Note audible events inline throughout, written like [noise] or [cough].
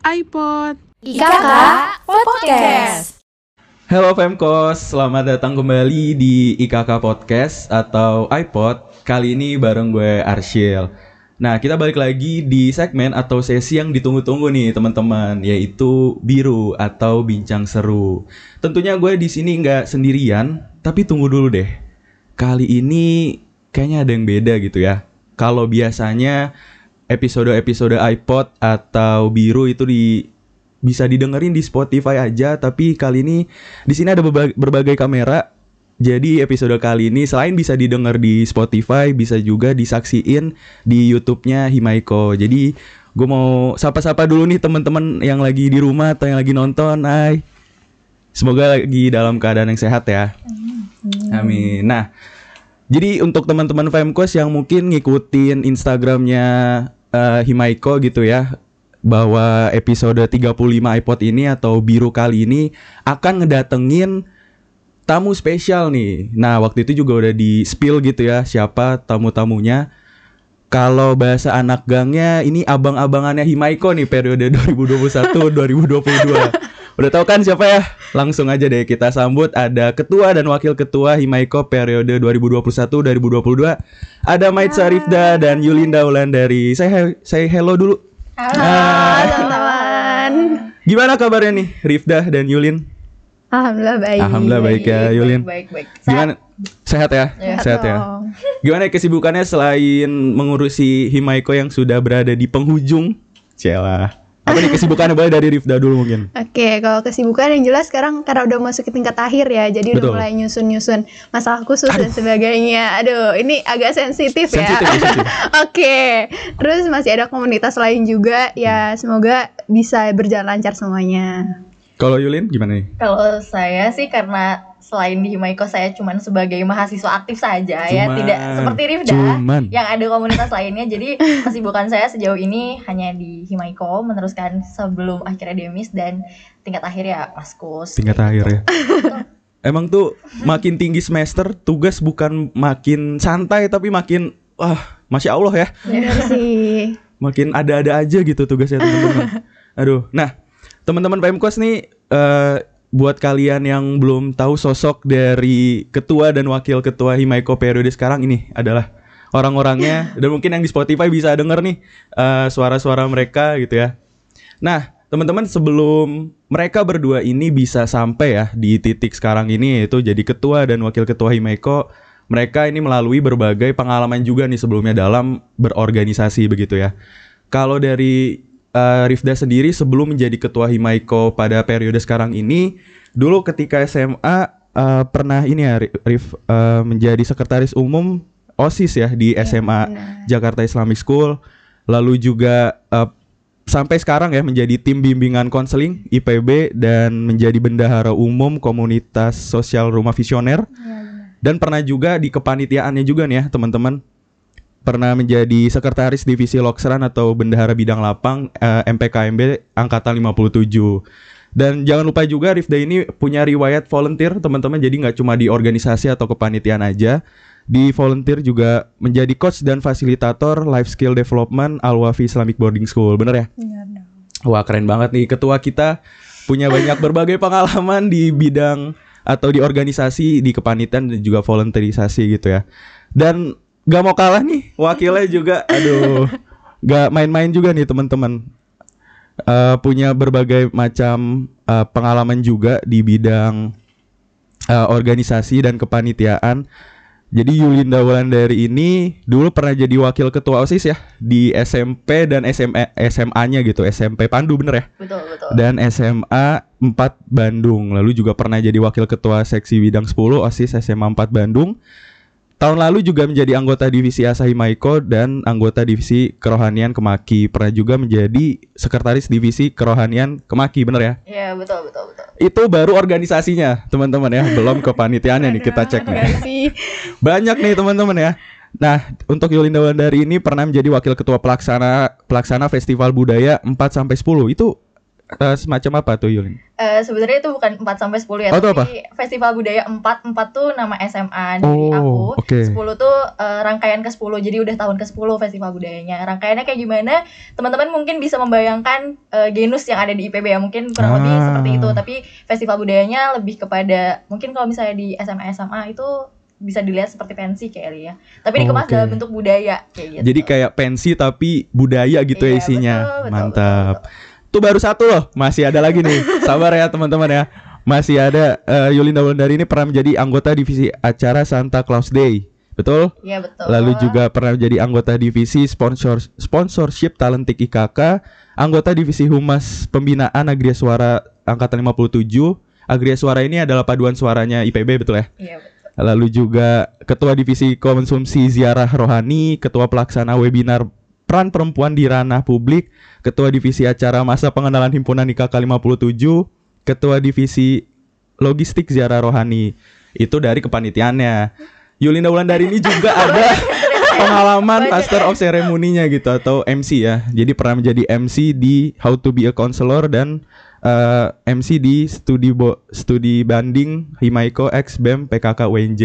iPod. IKK Podcast. Halo Femkos, selamat datang kembali di IKK Podcast atau iPod. Kali ini bareng gue Arshil. Nah, kita balik lagi di segmen atau sesi yang ditunggu-tunggu nih teman-teman, yaitu biru atau bincang seru. Tentunya gue di sini nggak sendirian, tapi tunggu dulu deh. Kali ini kayaknya ada yang beda gitu ya. Kalau biasanya episode-episode iPod atau biru itu di bisa didengerin di Spotify aja, tapi kali ini di sini ada berbagai, berbagai kamera. Jadi episode kali ini selain bisa didengar di Spotify, bisa juga disaksiin di YouTube-nya Himaiko. Jadi gue mau sapa-sapa dulu nih teman-teman yang lagi di rumah atau yang lagi nonton. Hai. Semoga lagi dalam keadaan yang sehat ya. Amin. Nah, jadi untuk teman-teman Femkos yang mungkin ngikutin Instagramnya eh, Himaiko gitu ya, bahwa episode 35 iPod ini atau biru kali ini akan ngedatengin tamu spesial nih. Nah, waktu itu juga udah di spill gitu ya siapa tamu-tamunya. Kalau bahasa anak gangnya ini abang-abangannya Himaiko nih periode [laughs] 2021-2022. Udah tahu kan siapa ya? Langsung aja deh kita sambut ada ketua dan wakil ketua Himaiko periode 2021-2022. Ada Maitza Rifda dan Yulinda Wulandari. Saya saya hello dulu. Halo Ah. teman-teman. Gimana kabarnya nih Rifda dan Yulin? Alhamdulillah baik. Alhamdulillah baik ya Yulin. Baik, baik. Gimana? Sehat ya? Ya. Sehat ya. dong. Gimana kesibukannya selain mengurusi Himaiko yang sudah berada di penghujung? Cela. Apa nih kesibukannya boleh dari Rifda dulu mungkin? Oke, kalau kesibukan yang jelas sekarang karena udah masuk ke tingkat akhir ya, jadi Betul. udah mulai nyusun-nyusun masalah khusus dan sebagainya. Aduh, ini agak sensitif ya. Sensitif, sensitif. [laughs] Oke, terus masih ada komunitas lain juga, ya semoga bisa berjalan lancar semuanya. Kalau Yulin gimana nih? Kalau saya sih karena selain di Himaiko saya cuman sebagai mahasiswa aktif saja ya, Cuman. tidak seperti Rifda Cuman. yang ada komunitas lainnya. Jadi [laughs] kesibukan saya sejauh ini hanya di Himaiko meneruskan sebelum akhir akademis dan tingkat akhir ya Maskus. Tingkat akhir ya. [laughs] Emang tuh makin tinggi semester tugas bukan makin santai tapi makin wah, masya Allah ya. Benar sih. makin ada-ada aja gitu tugasnya teman-teman. [laughs] Aduh, nah teman-teman Pemkos nih eh, buat kalian yang belum tahu sosok dari ketua dan wakil ketua Himaiko periode sekarang ini adalah orang-orangnya [laughs] dan mungkin yang di Spotify bisa denger nih eh, suara-suara mereka gitu ya. Nah teman-teman sebelum mereka berdua ini bisa sampai ya di titik sekarang ini yaitu jadi ketua dan wakil ketua Himaiko mereka ini melalui berbagai pengalaman juga nih sebelumnya dalam berorganisasi begitu ya. Kalau dari eh, Rifda sendiri sebelum menjadi ketua Himaiko pada periode sekarang ini, dulu ketika SMA eh, pernah ini ya Ri- Rif eh, menjadi sekretaris umum OSIS ya di SMA benar. Jakarta Islamic School. Lalu juga eh, sampai sekarang ya menjadi tim bimbingan konseling IPB dan menjadi bendahara umum komunitas sosial rumah visioner dan pernah juga di kepanitiaannya juga nih ya teman-teman pernah menjadi sekretaris divisi Loksran atau bendahara bidang lapang eh, MPKMB angkatan 57 dan jangan lupa juga Rifda ini punya riwayat volunteer teman-teman. Jadi nggak cuma di organisasi atau kepanitiaan aja. Di volunteer juga menjadi coach dan fasilitator life skill development Al Wafi Islamic Boarding School. Bener ya? Benar dong. Wah keren banget nih. Ketua kita punya banyak [laughs] berbagai pengalaman di bidang atau di organisasi, di kepanitiaan dan juga volunteerisasi gitu ya. Dan gak mau kalah nih wakilnya juga, aduh, [laughs] gak main-main juga nih teman-teman. Eh, punya berbagai macam eh, pengalaman juga di bidang eh, organisasi dan kepanitiaan. Jadi Yulinda Wulandari ini dulu pernah jadi wakil ketua OSIS ya di SMP dan SMA SMA-nya gitu, SMP Pandu bener ya? Betul, betul. Dan SMA 4 Bandung. Lalu juga pernah jadi wakil ketua seksi bidang 10 OSIS SMA 4 Bandung. Tahun lalu juga menjadi anggota divisi Asahi Maiko dan anggota divisi kerohanian Kemaki. Pernah juga menjadi sekretaris divisi kerohanian Kemaki, bener ya? Iya, betul betul betul. Itu baru organisasinya, teman-teman ya. Belum kepanitiaannya nih kita cek nih. Banyak nih teman-teman ya. Nah, untuk Yulinda Wulandari ini pernah menjadi wakil ketua pelaksana pelaksana Festival Budaya 4 sampai 10. Itu eh, semacam apa tuh Yulin? Eh, sebenarnya itu bukan 4 sampai 10 ya, Oh, tapi Festival Budaya 4, 4 tuh nama SMA dari Oh, aku. oke. 10 tuh eh, rangkaian ke-10. Jadi udah tahun ke-10 Festival Budayanya. Rangkaiannya kayak gimana? Teman-teman mungkin bisa membayangkan eh, genus yang ada di IPB ya, mungkin kurang lebih Ah. seperti itu. Tapi Festival Budayanya lebih kepada mungkin kalau misalnya di SMA SMA itu bisa dilihat seperti pensi kayak ya. Tapi dikemas Oke. dalam bentuk budaya kayak gitu. Jadi kayak pensi tapi budaya gitu ya Iya, isinya. betul, betul, Mantap. betul, Tuh baru satu loh, masih ada lagi nih. [laughs] Sabar ya teman-teman ya. Masih ada eh, Yulinda Wulandari ini pernah menjadi anggota divisi acara Santa Claus Day. Betul? Iya betul. Lalu juga pernah menjadi anggota divisi sponsor sponsorship talentik IKK, anggota divisi humas pembinaan Agria Suara angkatan 57. Agria Suara ini adalah paduan suaranya IPB betul ya? Iya betul. Lalu juga ketua divisi konsumsi ziarah rohani, ketua pelaksana webinar peran perempuan di ranah publik, ketua divisi acara masa pengenalan himpunan IKK 57, ketua divisi logistik ziarah rohani. Itu dari kepanitiaannya. Yulinda Wulandari ini juga [laughs] ada pengalaman Master ya. of Ceremony-nya gitu atau MC ya. Jadi pernah menjadi MC di How to be a Counselor dan eh, MC di studi bo- studi banding Himaiko X BEM PKK UNJ.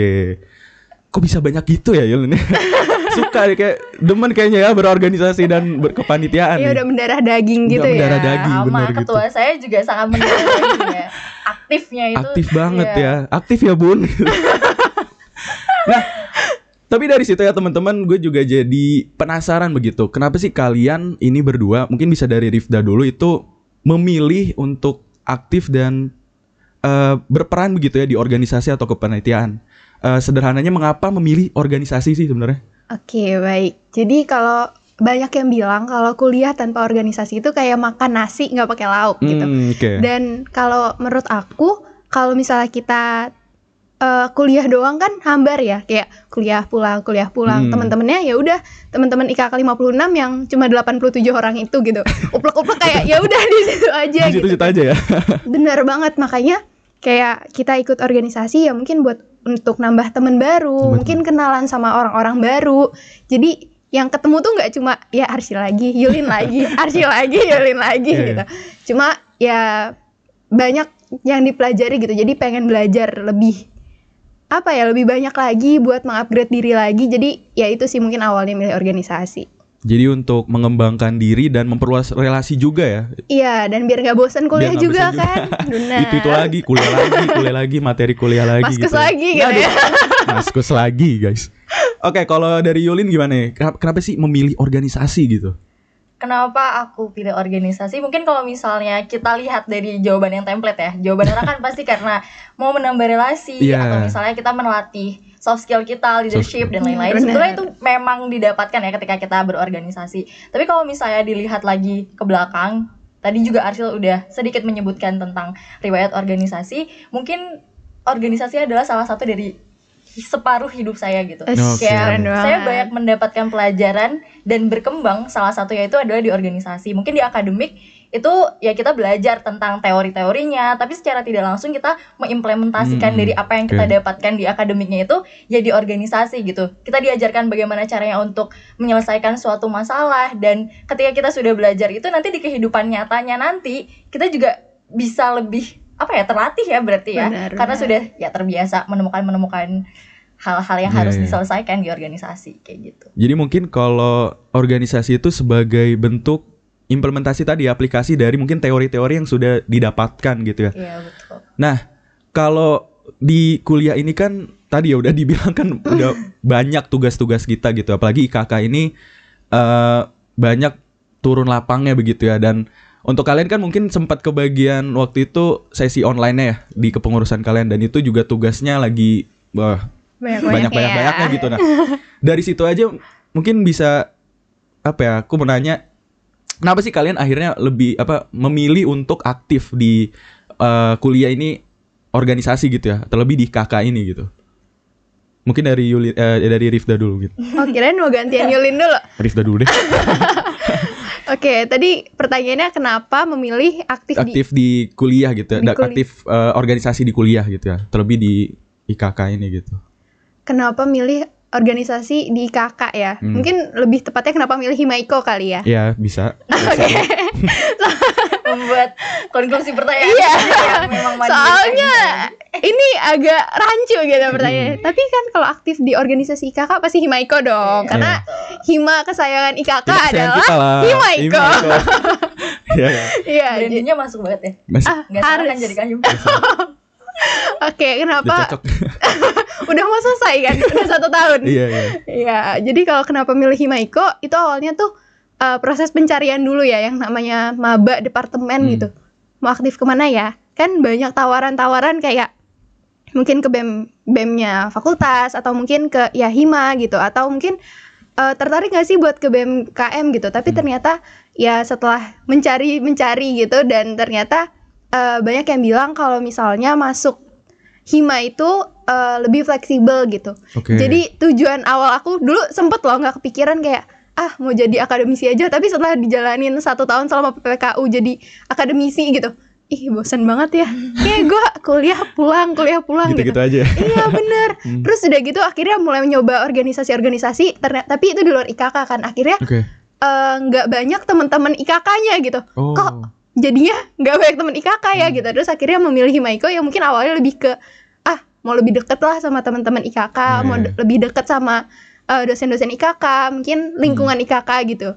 Kok bisa banyak gitu ya Yul ini? [laughs] Suka deh kayak demen kayaknya ya berorganisasi dan berkepanitiaan. Iya udah mendarah daging Udah gitu mendarah ya. daging. sama bener gitu. ketua saya juga sangat mendengar ya. [laughs] Aktifnya itu Aktif banget iya. ya. Aktif ya, Bun. [laughs] nah, tapi dari situ ya teman-teman, gue juga jadi penasaran begitu. Kenapa sih kalian ini berdua, mungkin bisa dari Rifda dulu itu memilih untuk aktif dan eh, berperan begitu ya di organisasi atau kepanitiaan. Eh, sederhananya mengapa memilih organisasi sih sebenarnya? Oke, baik. Jadi kalau banyak yang bilang kalau kuliah tanpa organisasi itu kayak makan nasi nggak pakai lauk gitu. Hmm, Oke. Dan kalau menurut aku, kalau misalnya kita eh, kuliah doang kan hambar ya, kayak kuliah pulang, kuliah pulang. Hmm. Teman-temannya ya udah, teman-teman IKK 56 yang cuma 87 orang itu gitu. Uplek-uplek kayak ya udah di situ aja Di gitu. situ-situ aja ya. Bener banget makanya kayak kita ikut organisasi ya mungkin buat untuk nambah teman baru, Betul. mungkin kenalan sama orang-orang baru. Jadi yang ketemu tuh nggak cuma ya Arsyil lagi, Yulin lagi, [laughs] Arsyil lagi, Yulin lagi Iya, gitu. Cuma ya banyak yang dipelajari gitu. Jadi pengen belajar lebih apa ya lebih banyak lagi buat mengupgrade diri lagi. Jadi ya itu sih mungkin awalnya milih organisasi. Jadi untuk mengembangkan diri dan memperluas relasi juga ya. Iya, dan biar nggak bosan kuliah nggak juga bosan kan. [laughs] Benar. Itu itu lagi, kuliah lagi, [laughs] kuliah lagi, materi kuliah lagi Maskus gitu. lagi gitu ya. [laughs] Maskus lagi, guys. Oke, kalau dari Yulin gimana nih? Kenapa, kenapa sih memilih organisasi gitu? Kenapa aku pilih organisasi? Mungkin kalau misalnya kita lihat dari jawaban yang template ya, jawaban orang kan pasti karena mau menambah relasi Iya. atau misalnya kita melatih soft skill kita, leadership skill. dan lain-lain. Sebetulnya itu memang didapatkan ya ketika kita berorganisasi. Tapi kalau misalnya dilihat lagi ke belakang, tadi juga Arsil udah sedikit menyebutkan tentang riwayat organisasi. Mungkin organisasi adalah salah satu dari separuh hidup saya gitu. Oke. Kayak saya banyak mendapatkan pelajaran dan berkembang salah satunya itu adalah di organisasi. Mungkin di akademik itu ya kita belajar tentang teori-teorinya, tapi secara tidak langsung kita mengimplementasikan Hmm, dari apa yang kita oke. dapatkan di akademiknya itu ya di organisasi gitu. Kita diajarkan bagaimana caranya untuk menyelesaikan suatu masalah dan ketika kita sudah belajar itu nanti di kehidupan nyatanya nanti kita juga bisa lebih apa ya terlatih ya berarti ya Benar, karena benar. sudah ya terbiasa menemukan menemukan hal-hal yang Iya, harus iya. diselesaikan di organisasi kayak gitu. Jadi mungkin kalau organisasi itu sebagai bentuk implementasi tadi aplikasi dari mungkin teori-teori yang sudah didapatkan gitu ya. Iya betul. Nah, kalau di kuliah ini kan tadi ya udah dibilang kan [laughs] udah banyak tugas-tugas kita gitu, apalagi IKK ini eh banyak turun lapangnya begitu ya dan untuk kalian kan mungkin sempat kebagian waktu itu sesi online ya di kepengurusan kalian dan itu juga tugasnya lagi wah banyak banyak ya. banyaknya gitu nah dari situ aja mungkin bisa apa ya aku mau nanya kenapa sih kalian akhirnya lebih apa memilih untuk aktif di eh, kuliah ini organisasi gitu ya terlebih di KK ini gitu Mungkin dari Yuli eh, dari Rifda dulu gitu. Oh kirain mau gantian Yulin dulu. Rifda dulu deh. [laughs] Oke, tadi pertanyaannya kenapa memilih aktif, di aktif di kuliah gitu ya. Di kuliah. Aktif eh, organisasi di kuliah gitu ya. Terlebih di IKK ini gitu. kenapa milih organisasi di IKK ya? Hmm. Mungkin lebih tepatnya kenapa milih Himaiko kali ya? Ya, [laughs] bisa. Oke. [laughs] membuat konklusi pertanyaan Iya. yang [laughs] memang Soalnya kan. ini agak rancu gitu Hmm. pertanyaannya. Tapi kan kalau aktif di organisasi IKK pasti Himaiko dong. Iya. Karena Hima kesayangan IKK Ini kesayangan adalah lah. Himaiko. Iya, iya. Iya. jadi- brandingnya masuk banget ya Masih Ah, kan harus. jadi kayu Oke, udah kenapa? [laughs] Udah mau selesai kan? Udah satu tahun. Iya, iya. Iya, jadi kalau kenapa milih Himaiko itu awalnya tuh uh, proses pencarian dulu ya yang namanya maba departemen Hmm. gitu. Mau aktif ke mana ya? Kan banyak tawaran-tawaran kayak mungkin ke BEM BEM-nya fakultas atau mungkin ke ya Hima gitu atau mungkin uh, tertarik gak sih buat ke BMKM gitu. Tapi Hmm. ternyata ya setelah mencari mencari gitu dan ternyata uh, banyak yang bilang kalau misalnya masuk Hima itu uh, lebih fleksibel gitu. Oke. Jadi tujuan awal aku dulu sempet loh nggak kepikiran kayak ah mau jadi akademisi aja tapi setelah dijalanin satu tahun selama PPKU jadi akademisi gitu ih bosan banget ya [laughs] kayak gue kuliah pulang kuliah pulang gitu-gitu gitu, aja. iya bener [laughs] Hmm. terus udah gitu akhirnya mulai nyoba organisasi-organisasi ternyata tapi itu di luar IKK kan akhirnya eh, nggak banyak teman-teman IKK-nya gitu Oh. kok jadinya nggak banyak teman IKK ya Hmm. gitu terus akhirnya memilih Himaiko yang mungkin awalnya lebih ke ah mau lebih deket lah sama teman-teman IKK Iya, mau iya. de- lebih deket sama eh, dosen-dosen IKK mungkin lingkungan Hmm. IKK gitu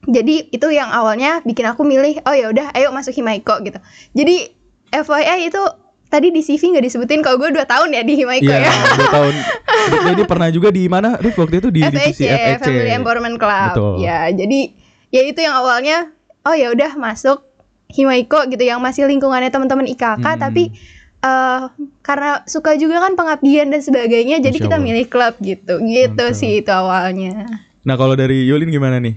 jadi itu yang awalnya bikin aku milih oh ya udah ayo masuk Himaiko gitu jadi FYI itu tadi di CV nggak disebutin kalau gue 2 tahun ya di Himaiko Iya, ya dua tahun. [laughs] Jadi pernah juga di mana? Rif waktu itu di FEC. Family Empowerment Club. Betul. Ya, jadi ya itu yang awalnya oh ya udah masuk Himaiko gitu yang masih lingkungannya teman-teman IKK Hmm. tapi eh karena suka juga kan pengabdian dan sebagainya jadi Masya kita Allah. milih klub gitu. Gitu Mantap. sih itu awalnya. Nah, kalau dari Yulin gimana nih?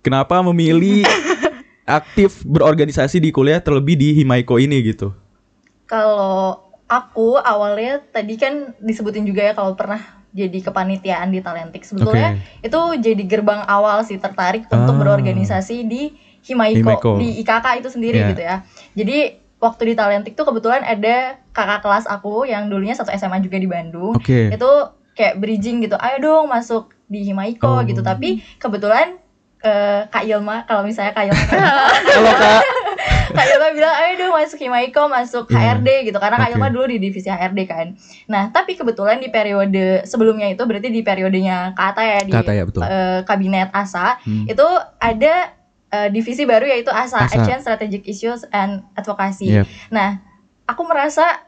Kenapa memilih [laughs] aktif berorganisasi di kuliah terlebih di Himaiko ini gitu? kalau aku awalnya tadi kan disebutin juga ya kalau pernah jadi kepanitiaan di Talentik sebetulnya itu jadi gerbang awal sih tertarik untuk Ah. berorganisasi di Himaiko, Himaiko. di IKK itu sendiri Iya. gitu ya jadi waktu di Talentik tuh kebetulan ada kakak kelas aku yang dulunya satu SMA juga di Bandung Oke. itu kayak bridging gitu ayo dong masuk di Himaiko Oh. gitu tapi kebetulan eh, Kak Ilma kalau misalnya Kak Ilma [laughs] Halo Kak. [laughs] Kak Ilma bilang ayo dong masuk Himaiko masuk Iya. HRD gitu karena Kak Oke. Ilma dulu di divisi HRD kan nah tapi kebetulan di periode sebelumnya itu berarti di periodenya Kak Ata ya di Kak Ata ya, betul. eh, kabinet ASA Hmm. itu ada eh, divisi baru yaitu ASA, ASA. Action Strategic Issues and Advocacy Yep. nah aku merasa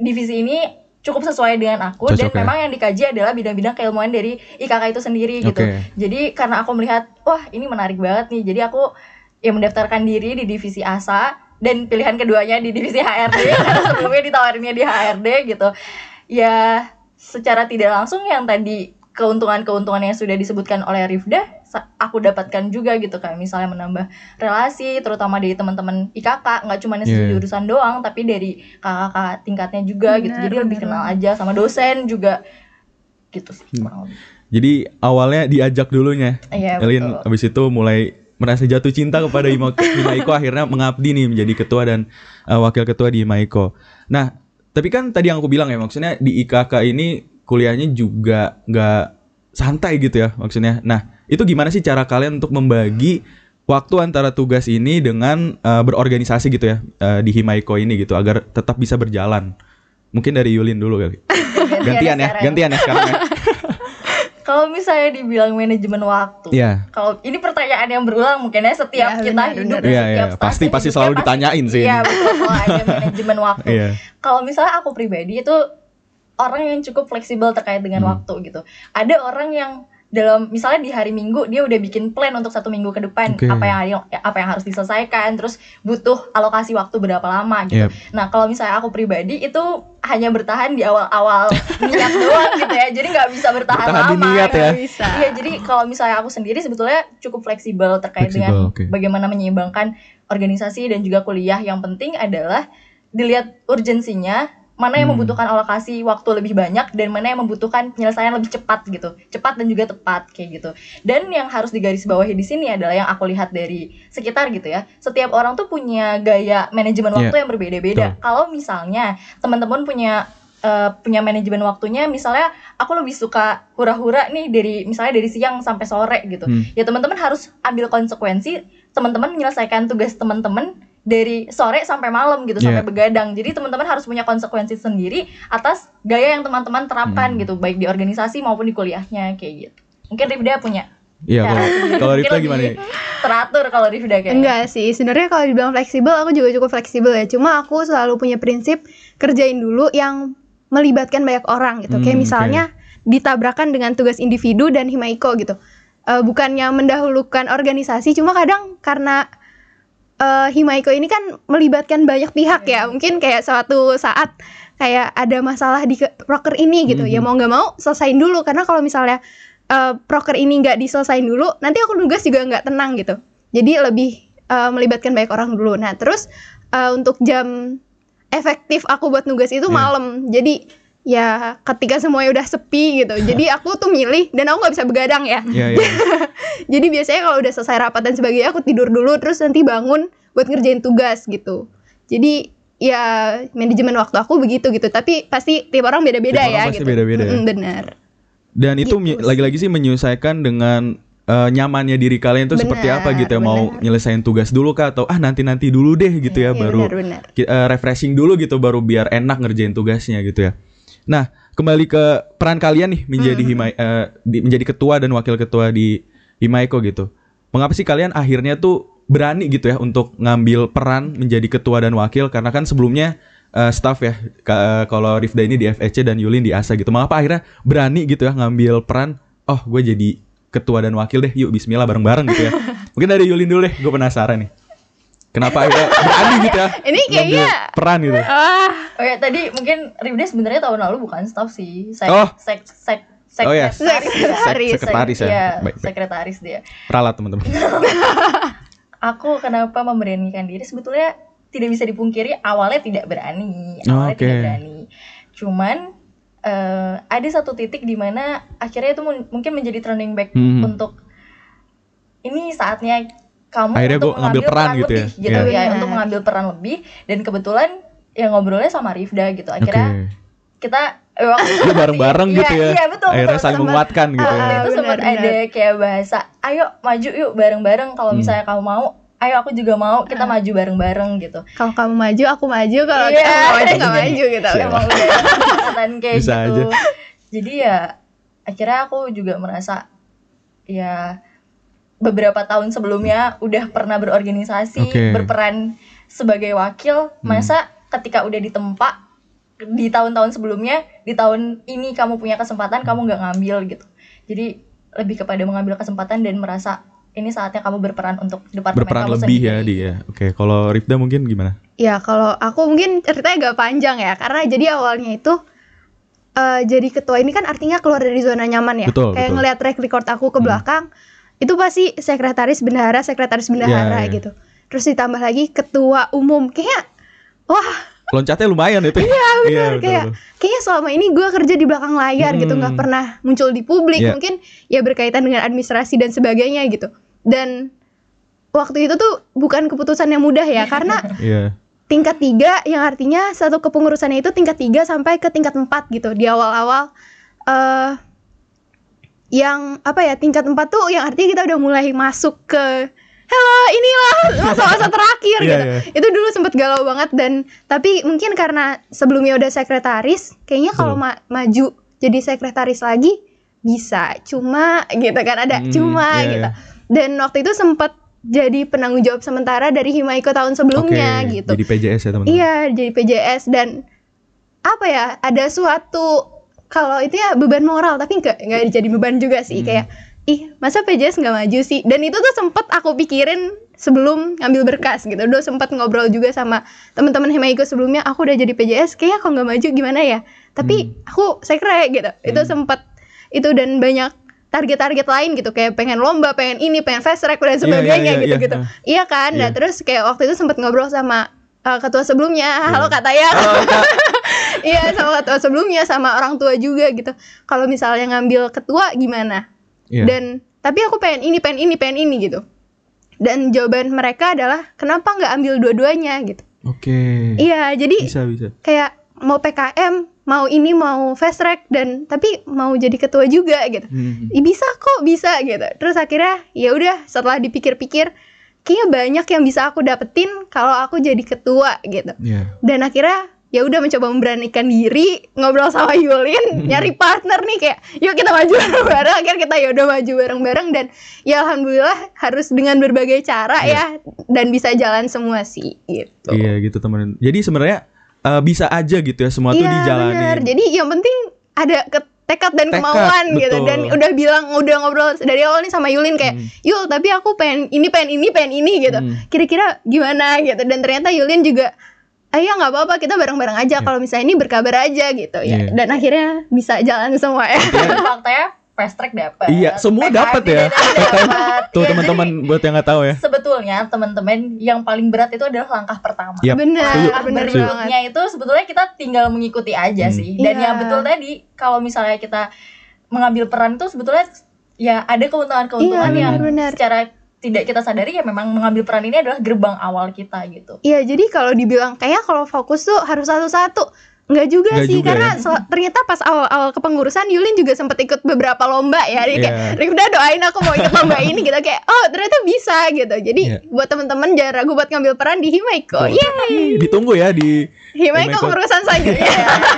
divisi ini cukup sesuai dengan aku Cocok dan ya? memang yang dikaji adalah bidang-bidang keilmuan dari IKK itu sendiri gitu. Oke. Jadi karena aku melihat wah ini menarik banget nih. Jadi aku ya mendaftarkan diri di divisi ASA dan pilihan keduanya di divisi HRD [laughs] karena sebelumnya ditawarinnya di HRD gitu. Ya secara tidak langsung yang tadi keuntungan-keuntungan yang sudah disebutkan oleh Rifda aku dapatkan juga gitu kayak misalnya menambah relasi terutama dari teman-teman IKK nggak cuma Iya. jurusan doang tapi dari kakak-kakak tingkatnya juga gitu Benar, jadi lebih benar kenal aja sama dosen juga gitu sih Hmm. kurang lebih. Jadi awalnya diajak dulunya. Iya, Elin betul. habis itu mulai merasa jatuh cinta kepada Himaiko [laughs] akhirnya mengabdi nih menjadi ketua dan uh, wakil ketua di Himaiko. Nah, tapi kan tadi yang aku bilang ya maksudnya di IKK ini kuliahnya juga nggak santai gitu ya maksudnya. Nah, itu gimana sih cara kalian untuk membagi waktu antara tugas ini dengan uh, berorganisasi gitu ya uh, di Himaiko ini gitu agar tetap bisa berjalan. Mungkin dari Yulin dulu kali. [laughs] Gantian ya, gantian ya sekarang ya. [laughs] Kalau misalnya dibilang manajemen waktu, Iya. kalau ini pertanyaan yang berulang mungkin ya Ya, setiap kita benar, hidup, benar. Iya, setiap iya, stase pasti- pasti selalu ditanyain sih Iya kalau ada [laughs] manajemen waktu. Iya. Kalau misalnya aku pribadi itu orang yang cukup fleksibel terkait dengan Hmm. waktu gitu. Ada orang yang dalam misalnya di hari Minggu dia udah bikin plan untuk satu minggu ke depan Oke. apa yang apa yang harus diselesaikan terus butuh alokasi waktu berapa lama gitu. Yep. Nah kalau misalnya aku pribadi itu hanya bertahan di awal-awal [laughs] niat doang gitu ya jadi nggak bisa bertahan, Bertahan di lama. niat ya. Nggak bisa. Iya jadi kalau misalnya aku sendiri sebetulnya cukup fleksibel terkait Fleksibel, dengan oke. bagaimana menyeimbangkan organisasi dan juga kuliah. Yang penting adalah dilihat urgensinya mana yang Hmm. membutuhkan alokasi waktu lebih banyak dan mana yang membutuhkan penyelesaian lebih cepat gitu. Cepat dan juga tepat kayak gitu. Dan yang harus digarisbawahi di sini adalah yang aku lihat dari sekitar gitu ya. Setiap orang tuh punya gaya manajemen waktu yang berbeda-beda. Kalau misalnya teman-teman punya eh, punya manajemen waktunya misalnya aku lebih suka hura-hura nih dari misalnya dari siang sampai sore gitu. Hmm. ya teman-teman harus ambil konsekuensi teman-teman menyelesaikan tugas teman-teman dari sore sampai malam gitu Yeah. sampai begadang jadi teman-teman harus punya konsekuensi sendiri atas gaya yang teman-teman terapkan Hmm. gitu baik di organisasi maupun di kuliahnya kayak gitu mungkin Rifda punya Iya, cara kalau Rifda gimana teratur kalau Rifda kayaknya Enggak sih, sebenarnya kalau dibilang fleksibel aku juga cukup fleksibel ya. Cuma aku selalu punya prinsip kerjain dulu yang melibatkan banyak orang gitu. Hmm, Kayak misalnya ditabrakan dengan tugas individu dan himaiko gitu. Eh, bukannya mendahulukan organisasi, cuma kadang karena eh, himaiko ini kan melibatkan banyak pihak ya. Mungkin kayak suatu saat kayak ada masalah di ke- proker ini gitu. Ya Mhm. mau nggak mau selesain dulu karena kalau misalnya eh, proker ini nggak diselesain dulu, nanti aku nugas juga nggak tenang gitu. Jadi lebih eh, melibatkan banyak orang dulu. Nah terus eh, untuk jam efektif aku buat nugas itu Iya. malam. Jadi ya ketika semuanya udah sepi gitu. [laughs] Jadi aku tuh milih dan aku nggak bisa begadang ya. Iya, iya. [laughs] Jadi biasanya kalau udah selesai rapat dan sebagainya aku tidur dulu terus nanti bangun buat ngerjain tugas gitu. Jadi ya manajemen waktu aku begitu gitu. Tapi pasti tiap orang beda-beda ya pasti gitu. beda-beda ya. Mm-mm, benar. Dan itu Gitu lagi-lagi sih menyesuaikan dengan eh, nyamannya diri kalian tuh seperti apa gitu ya mau benar. nyelesain tugas dulu kah atau ah nanti-nanti dulu deh gitu ya, Iya, baru benar-benar. ki- eh, refreshing dulu gitu baru biar enak ngerjain tugasnya gitu ya. Nah, kembali ke peran kalian nih menjadi Hmm. himai eh, di- menjadi ketua dan wakil ketua di Himaiko gitu. Mengapa sih kalian akhirnya tuh berani gitu ya untuk ngambil peran menjadi ketua dan wakil karena kan sebelumnya eh, staff ya eh, kalau Rifda ini di FEC dan Yulin di ASA gitu. Mengapa akhirnya berani gitu ya ngambil peran oh gue jadi ketua dan wakil deh yuk bismillah bareng-bareng gitu ya. [laughs] Mungkin dari Yulin dulu deh, gue penasaran nih. Kenapa akhirnya berani gitu ya? Ini kayaknya- peran gitu. Ah, oh ya tadi mungkin Rifda sebenarnya tahun lalu bukan staff sih sek Oh. sek sek Oh ya, sekretaris ya. Sekretaris. sekretaris ya. Iya, Baik, baik. sekretaris dia Ralat teman-teman. [laughs] aku kenapa memberanikan diri sebetulnya tidak bisa dipungkiri awalnya tidak berani Oh, awalnya oke. tidak berani cuman eh, ada satu titik di mana akhirnya itu mun- mungkin menjadi turning back Hmm. untuk ini saatnya kamu Akhirnya untuk gua ngambil mengambil peran peran, gitu ya? lebih gitu Iya. ya untuk mengambil peran lebih dan kebetulan ya ngobrolnya sama Rifda gitu akhirnya kita eh, waktu bareng-bareng Iya, gitu ya. iya, betul, Akhirnya betul, saling sempat- menguatkan gitu ya. Ah, itu sempat ada kayak bahasa ayo maju yuk bareng-bareng kalau Hmm. misalnya kamu mau ayo aku juga mau kita maju bareng-bareng gitu kalau kamu maju aku maju, kalau Iya. kamu maju nggak maju gitu. Emang udah kesempatan kayak Bisa gitu aja. jadi ya akhirnya aku juga merasa ya beberapa tahun sebelumnya udah pernah berorganisasi Oke. berperan sebagai wakil Hmm. masa ketika udah ditempa di tahun-tahun sebelumnya di tahun ini kamu punya kesempatan kamu nggak ngambil gitu jadi lebih kepada mengambil kesempatan dan merasa ini saatnya kamu berperan untuk departemen Berperan kamu lebih sendiri. ya dia. Oke, kalau Rifda mungkin gimana? Ya kalau aku mungkin ceritanya agak panjang ya karena jadi awalnya itu eh, jadi ketua ini kan artinya keluar dari zona nyaman ya. Betul, Kayak betul. ngelihat track record aku ke Hmm. belakang itu pasti sekretaris bendahara, sekretaris bendahara Iya, iya. gitu. Terus ditambah lagi ketua umum kayak wah Loncatnya lumayan itu. [laughs] Iya, bener kayak kayaknya selama ini gue kerja di belakang layar gitu Hmm. nggak pernah muncul di publik Iya. mungkin ya berkaitan dengan administrasi dan sebagainya gitu dan waktu itu tuh bukan keputusan yang mudah ya karena [laughs] Iya. tingkat tiga yang artinya satu kepengurusannya itu tingkat tiga sampai ke tingkat empat gitu di awal-awal eh yang apa ya tingkat empat tuh yang artinya kita udah mulai masuk ke Halo, inilah masa-masa terakhir Iya, gitu. iya. Itu dulu sempet galau banget dan tapi mungkin karena sebelumnya udah sekretaris, kayaknya kalau ma- maju jadi sekretaris lagi bisa. Cuma gitu kan ada Hmm, cuma iya, gitu. iya. Dan waktu itu sempet jadi penanggung jawab sementara dari Himaiko tahun sebelumnya Oke, gitu. Jadi PJS ya teman-teman. Iya, jadi PJS dan apa ya? Ada suatu kalau itu ya beban moral, tapi nggak nggak jadi beban juga sih. Hmm. Kayak ih masa PJS nggak maju sih? Dan itu tuh sempet aku pikirin sebelum ngambil berkas gitu. Udah sempet ngobrol juga sama teman-teman Hemaiko sebelumnya. Aku udah jadi PJS, kayaknya kalau nggak maju gimana ya? Tapi aku sekre gitu. Itu Hmm. sempet itu dan banyak target-target lain gitu kayak pengen lomba, pengen ini, pengen fast track Iya, dan iya, sebagainya iya, gitu-gitu. iya. Iya kan? Nah, Iya. terus kayak waktu itu sempat ngobrol sama uh, ketua sebelumnya. Halo Kak Taya. Halo, Kak. Iya sama ketua sebelumnya sama orang tua juga gitu kalau misalnya ngambil ketua gimana Iya. dan tapi aku pengen ini pengen ini pengen ini gitu dan jawaban mereka adalah kenapa nggak ambil dua-duanya gitu Oke. iya jadi Bisa bisa. kayak mau PKM mau ini mau fast track dan tapi mau jadi ketua juga gitu Hmm. Ih, bisa kok bisa gitu terus akhirnya ya udah setelah dipikir-pikir kayaknya banyak yang bisa aku dapetin kalau aku jadi ketua gitu Iya. dan akhirnya ya udah mencoba memberanikan diri ngobrol sama Yulin nyari partner nih kayak yuk kita maju [laughs] bareng-bareng akhirnya kita ya udah maju bareng-bareng dan ya alhamdulillah harus dengan berbagai cara ya dan bisa jalan semua sih gitu Iya gitu teman. Jadi sebenarnya eh, bisa aja gitu ya semua tuh Iya, dijalanin. bener. jadi yang penting ada ke- tekad dan Tekad, kemauan gitu betul. dan udah bilang udah ngobrol dari awal nih sama Yulin kayak Hmm. Yul tapi aku pengen ini pengen ini pengen ini gitu Hmm. kira-kira gimana gitu dan ternyata Yulin juga ayo nggak apa-apa kita bareng-bareng aja Iya. kalau misalnya ini berkabar aja gitu ya Iya. dan akhirnya bisa jalan semua ya faktanya [laughs] fast track dapat. Iya, semua dapat ya. dapat. Tuh Ya, teman-teman buat yang nggak tahu ya. Sebetulnya teman-teman yang paling berat itu adalah langkah pertama. Yap. bener Setuju. Langkah bener berikutnya itu sebetulnya kita tinggal mengikuti aja Hmm. sih. Dan Iya. yang betul tadi kalau misalnya kita mengambil peran itu sebetulnya ya ada keuntungan-keuntungan Iya, yang benar-benar. secara tidak kita sadari ya memang mengambil peran ini adalah gerbang awal kita gitu. Iya, jadi kalau dibilang kayaknya kalau fokus tuh harus satu-satu. Enggak juga Nggak sih, juga karena ya. ternyata pas awal-awal kepengurusan Yulin juga sempat ikut beberapa lomba ya. Dia kayak, Iya. Rifda doain aku mau ikut lomba ini gitu kayak, oh ternyata bisa gitu. Jadi Iya. buat teman-teman jangan ragu buat ngambil peran di Himaiko. Betul. Yeay, Ditunggu ya di Himaiko Himaiko. kepengurusan selanjutnya.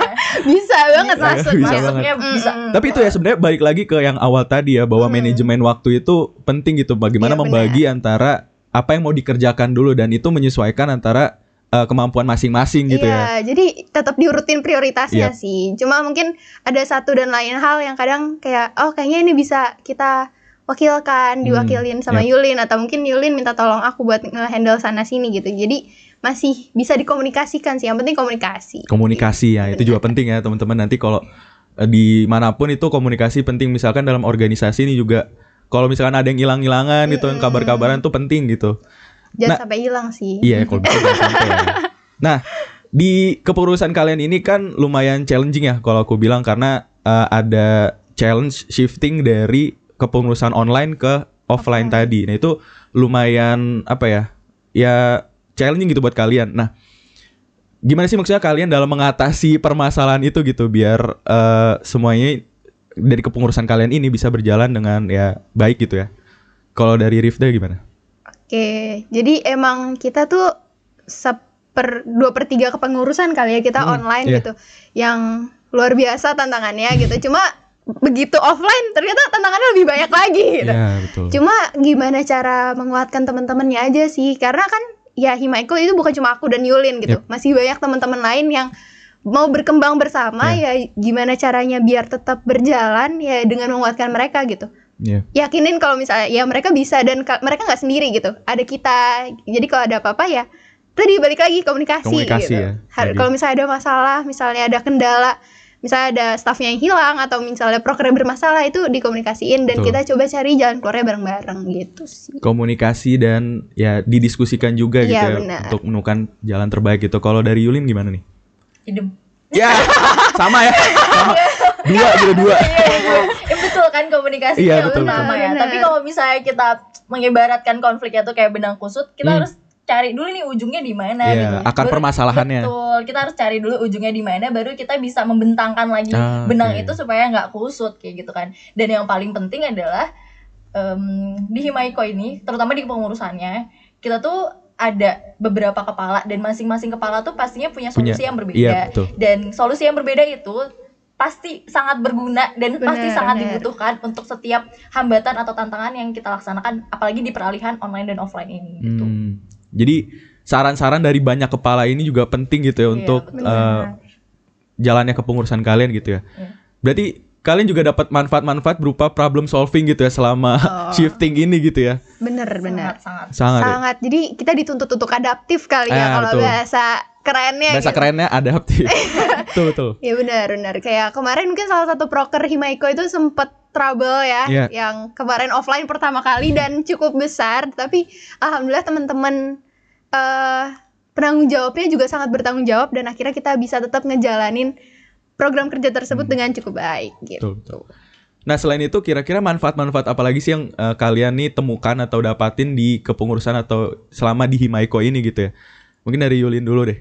[laughs] bisa banget Bisa, masuk. bisa masuk. Masuknya Mm, bisa. mm. Tapi itu ya sebenarnya balik lagi ke yang awal tadi ya bahwa Hmm. manajemen waktu itu penting gitu bagaimana Iya, membagi antara apa yang mau dikerjakan dulu dan itu menyesuaikan antara eh, kemampuan masing-masing gitu ya. Iya, jadi tetap diurutin prioritasnya Iya. sih. Cuma mungkin ada satu dan lain hal yang kadang kayak oh kayaknya ini bisa kita wakilkan, Hmm, diwakilin sama yap. Yulin atau mungkin Yulin minta tolong aku buat nge-handle sana sini gitu. Jadi masih bisa dikomunikasikan sih. Yang penting komunikasi. Komunikasi ya itu juga penting ya teman-teman nanti kalau eh, di mana pun itu komunikasi penting misalkan dalam organisasi ini juga kalau misalkan ada yang hilang-hilangan gitu yang Mm-mm. kabar-kabaran tuh penting gitu. Jangan Nah, sampai hilang sih. Iya kalau bisa jangan sampai ya. [laughs] Nah di kepengurusan kalian ini kan lumayan challenging ya kalau aku bilang karena eh, ada challenge shifting dari kepengurusan online ke offline tadi. Nah itu lumayan apa ya? Ya challenging gitu buat kalian. Nah gimana sih maksudnya kalian dalam mengatasi permasalahan itu gitu biar eh, semuanya dari kepengurusan kalian ini bisa berjalan dengan ya baik gitu ya. Kalau dari Rifda gimana? Oke, jadi emang kita tuh seper dua per tiga kepengurusan kali ya kita Hmm, online iya. gitu, yang luar biasa tantangannya gitu. Cuma begitu offline ternyata tantangannya lebih banyak lagi gitu. Iya betul. Cuma gimana cara menguatkan teman-temannya aja sih, karena kan ya Himaiko itu bukan cuma aku dan Yulin gitu, masih banyak teman-teman lain yang mau berkembang bersama Iya. ya gimana caranya biar tetap berjalan ya dengan menguatkan mereka gitu Iya. yakinin kalau misalnya ya mereka bisa dan ka- mereka nggak sendiri gitu ada kita jadi kalau ada apa-apa ya tadi balik lagi komunikasi, Komunikasi gitu ya, Har- kalau misalnya ada masalah misalnya ada kendala misalnya ada staffnya yang hilang atau misalnya proker bermasalah itu dikomunikasiin dan Betul. kita coba cari jalan keluarnya bareng-bareng gitu sih komunikasi dan ya didiskusikan juga gitu Iya, ya benar. untuk menemukan jalan terbaik gitu. Kalau dari Yulin gimana nih? Idem. Ya, sama ya. Sama. Dua gitu dua. Iya, iya. Eh, betul kan komunikasi Iya, yang betul, utama betul. ya. Benar. Tapi kalau misalnya kita mengibaratkan konfliknya tuh kayak benang kusut, kita Hmm. harus cari dulu nih ujungnya di mana Iya, gitu. akar Baru- permasalahannya. Betul. Kita harus cari dulu ujungnya di mana baru kita bisa membentangkan lagi Ah, benang oke. itu supaya nggak kusut kayak gitu kan. Dan yang paling penting adalah em, di Himaiko ini, terutama di kepengurusannya, kita tuh ada beberapa kepala dan masing-masing kepala tuh pastinya punya Punya. solusi yang berbeda Iya, betul. dan solusi yang berbeda itu pasti sangat berguna dan pasti Benar, sangat benar. dibutuhkan untuk setiap hambatan atau tantangan yang kita laksanakan apalagi di peralihan online dan offline ini gitu. Hmm. Jadi saran-saran dari banyak kepala ini juga penting gitu ya Iya, untuk eh, jalannya kepengurusan kalian gitu ya. Iya. Berarti kalian juga dapat manfaat-manfaat berupa problem solving gitu ya selama Oh. [laughs] shifting ini gitu ya. bener bener Sangat sangat. Sangat. ya? sangat jadi kita dituntut untuk adaptif kali ya Ah, kalau betul. bahasa kerennya Bahasa gitu. kerennya adaptif. [laughs] betul betul. Ya benar benar kayak kemarin mungkin salah satu proker Himaiko itu sempet trouble ya Iya. yang kemarin offline pertama kali dan [laughs] cukup besar tapi alhamdulillah teman-teman eh penanggung jawabnya juga sangat bertanggung jawab dan akhirnya kita bisa tetap ngejalanin program kerja tersebut Hmm. dengan cukup baik gitu. Betul, betul. Nah selain itu kira-kira manfaat-manfaat apa lagi sih yang eh, kalian nih temukan atau dapatin di kepengurusan atau selama di Himaiko ini gitu ya? Mungkin dari Yulin dulu deh.